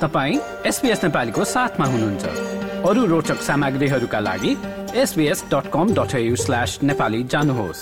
तपाईँ एसपिएस नेपालीको साथमा हुनुहुन्छ। अरू रोचक सामग्रीहरूका लागि SBS dot com dot slash Nepali जानुहोस्।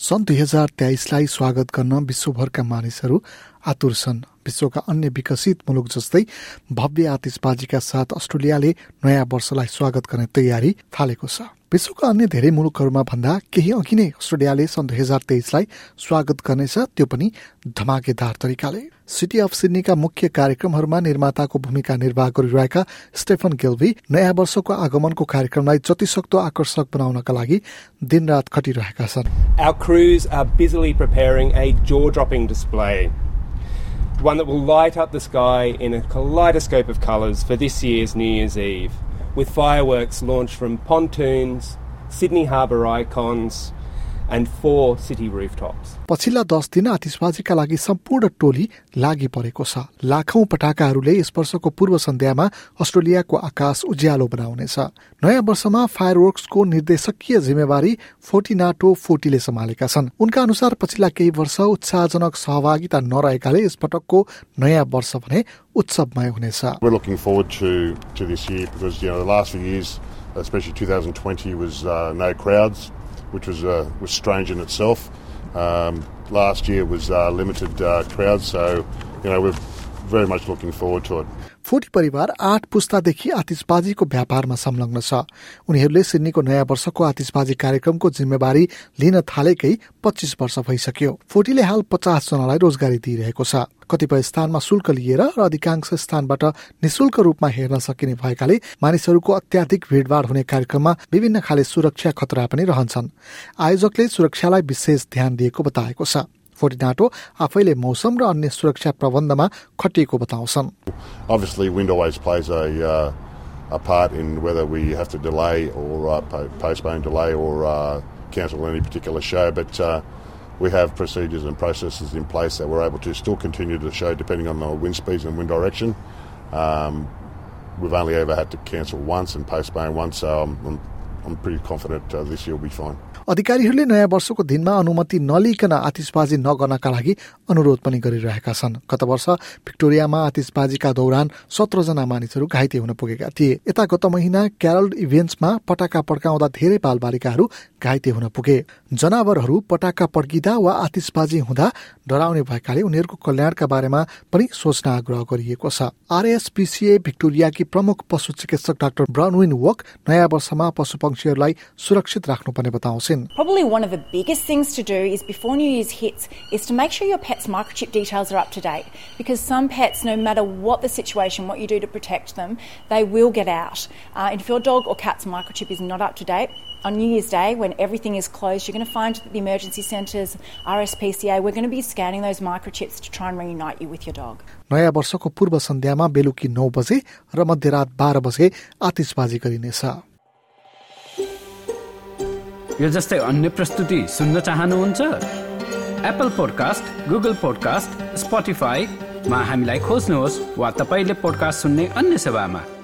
सन् दुई हजार तेइसलाई स्वागत गर्न विश्वभरका मानिसहरू आतुर छन्। विश्वका अन्य विकसित मुलुक जस्तै भव्य आतिशबाजीका साथ अस्ट्रेलियाले नयाँ वर्षलाई स्वागत गर्ने तयारी थालेको छ। विश्वका अन्य धेरै मुलुकहरूमा भन्दा केही अघि नै अस्ट्रेलियाले सन् दुई हजार तेइसलाई स्वागत गर्नेछ त्यो पनि धमाकेदार तरिकाले। सिटी अफ सिडनीका मुख्य कार्यक्रमहरूमा निर्माताको भूमिका निर्वाह गरिरहेका स्टेफन गेल्भी नयाँ वर्षको आगमनको कार्यक्रमलाई जति सक्दो आकर्षक बनाउनका लागि दिनरात खटिरहेका छन्। One that will light up the sky in a kaleidoscope of colours for this year's New Year's Eve, with fireworks launched from pontoons, Sydney Harbour icons, and four city rooftops. पछिल्ला दस दिन आतिशबाजीका लागि सम्पूर्ण टोली लागि परेको छ। लाखौं पटाकाहरूले यस वर्षको पूर्व सन्ध्यामा अस्ट्रेलियाको आकाश उज्यालो बनाउनेछ। नयाँ वर्षमा फायरवर्क्सको निर्देशकीय जिम्मेवारी फोर्टिनाटो फोर्टीले सम्हालेका छन्। उनका अनुसार पछिल्ला केही वर्ष उत्साहजनक सहभागिता नरहेकाले यस पटकको नयाँ वर्ष भने उत्सवमय हुनेछ। We're looking forward to, to this year because you know the last few years, especially 2020, was uh, no crowds, which was uh, was strange in itself. Um, last year was uh, limited uh, crowds, so you know we're very much looking forward to it. Forty परिवार आठ पुस्तादेखि आतिशबाजीको व्यापारमा संलग्न छ। उनीहरूले सिडनीको नयाँ वर्षको आतिशबाजी कार्यक्रमको जिम्मेवारी लिन थालेकै पच्चिस वर्ष भइसक्यो। फोर्टीले हाल पचास जनालाई रोजगारी दिइरहेको छ। कतिपय स्थानमा शुल्क लिएर र अधिकांश स्थानबाट निशुल्क रूपमा हेर्न सकिने भएकाले मानिसहरूको अत्याधिक भिडभाड हुने कार्यक्रममा विभिन्न खाले सुरक्षा खतरा पनि रहन्छन्। आयोजकले सुरक्षालाई विशेष ध्यान दिएको बताएको छ। फोर्टिनाटो आफैले मौसम र अन्य सुरक्षा प्रबन्धमा खटिएको बताउँछन् Obviously, wind always plays a uh, a part in whether we have to delay or uh, po- postpone, delay or uh, cancel any particular show, but. Uh, we have procedures and processes in place that we're able to still continue the show depending on the wind speeds and wind direction. Um, we've only ever had to cancel once and postpone once, so I'm, I'm, Uh. अधिकारीहरूले नयाँ वर्षको दिनमा अनुमति नलिकन आतिशबाजी नगर्नका लागि अनुरोध पनि गरिरहेका छन्। गत वर्ष भिक्टोरियामा आतिशबाजीका दौरान सत्रजना मानिसहरू घाइते हुन पुगेका थिए। यता गत महिना क्यारल इभेन्ट्समा पटाका पड्काउँदा धेरै बालबालिकाहरू घाइते हुन पुगे। जनावरहरू पटाका पड्किँदा वा आतिशबाजी हुँदा डराउने भएकाले उनीहरूको कल्याणका बारेमा पनि सोच्न आग्रह गरिएको छ आरएसपीसीए भिक्टोरियाकी प्रमुख पशु चिकित्सक डाक्टर ब्राउनविन वक नयाँ वर्षमा पशु पंक्षीहरूलाई सुरक्षित राख्नुपर्ने बताउँछन्. Uh, if your dog or cat's microchip is not up to date, on New Year's Day, when everything is closed, you're going to find that the emergency centres, RSPCA, we're going to be scanning those microchips to try and reunite you with your dog. नयाँ वर्षको पूर्व सन्ध्यामा बेलुकी नौ बजे र मध्यरात बाह्र बजे आतिशबाजी गरिनेछ यो जस्तै अन्य प्रस्तुति सुन्न चाहनुहुन्छ एप्पल पोडकास्ट गुगल पोडकास्ट स्पोटिफाईमा हामीलाई खोज्नुहोस् वा तपाईँले पोडकास्ट सुन्ने अन्य सेवामा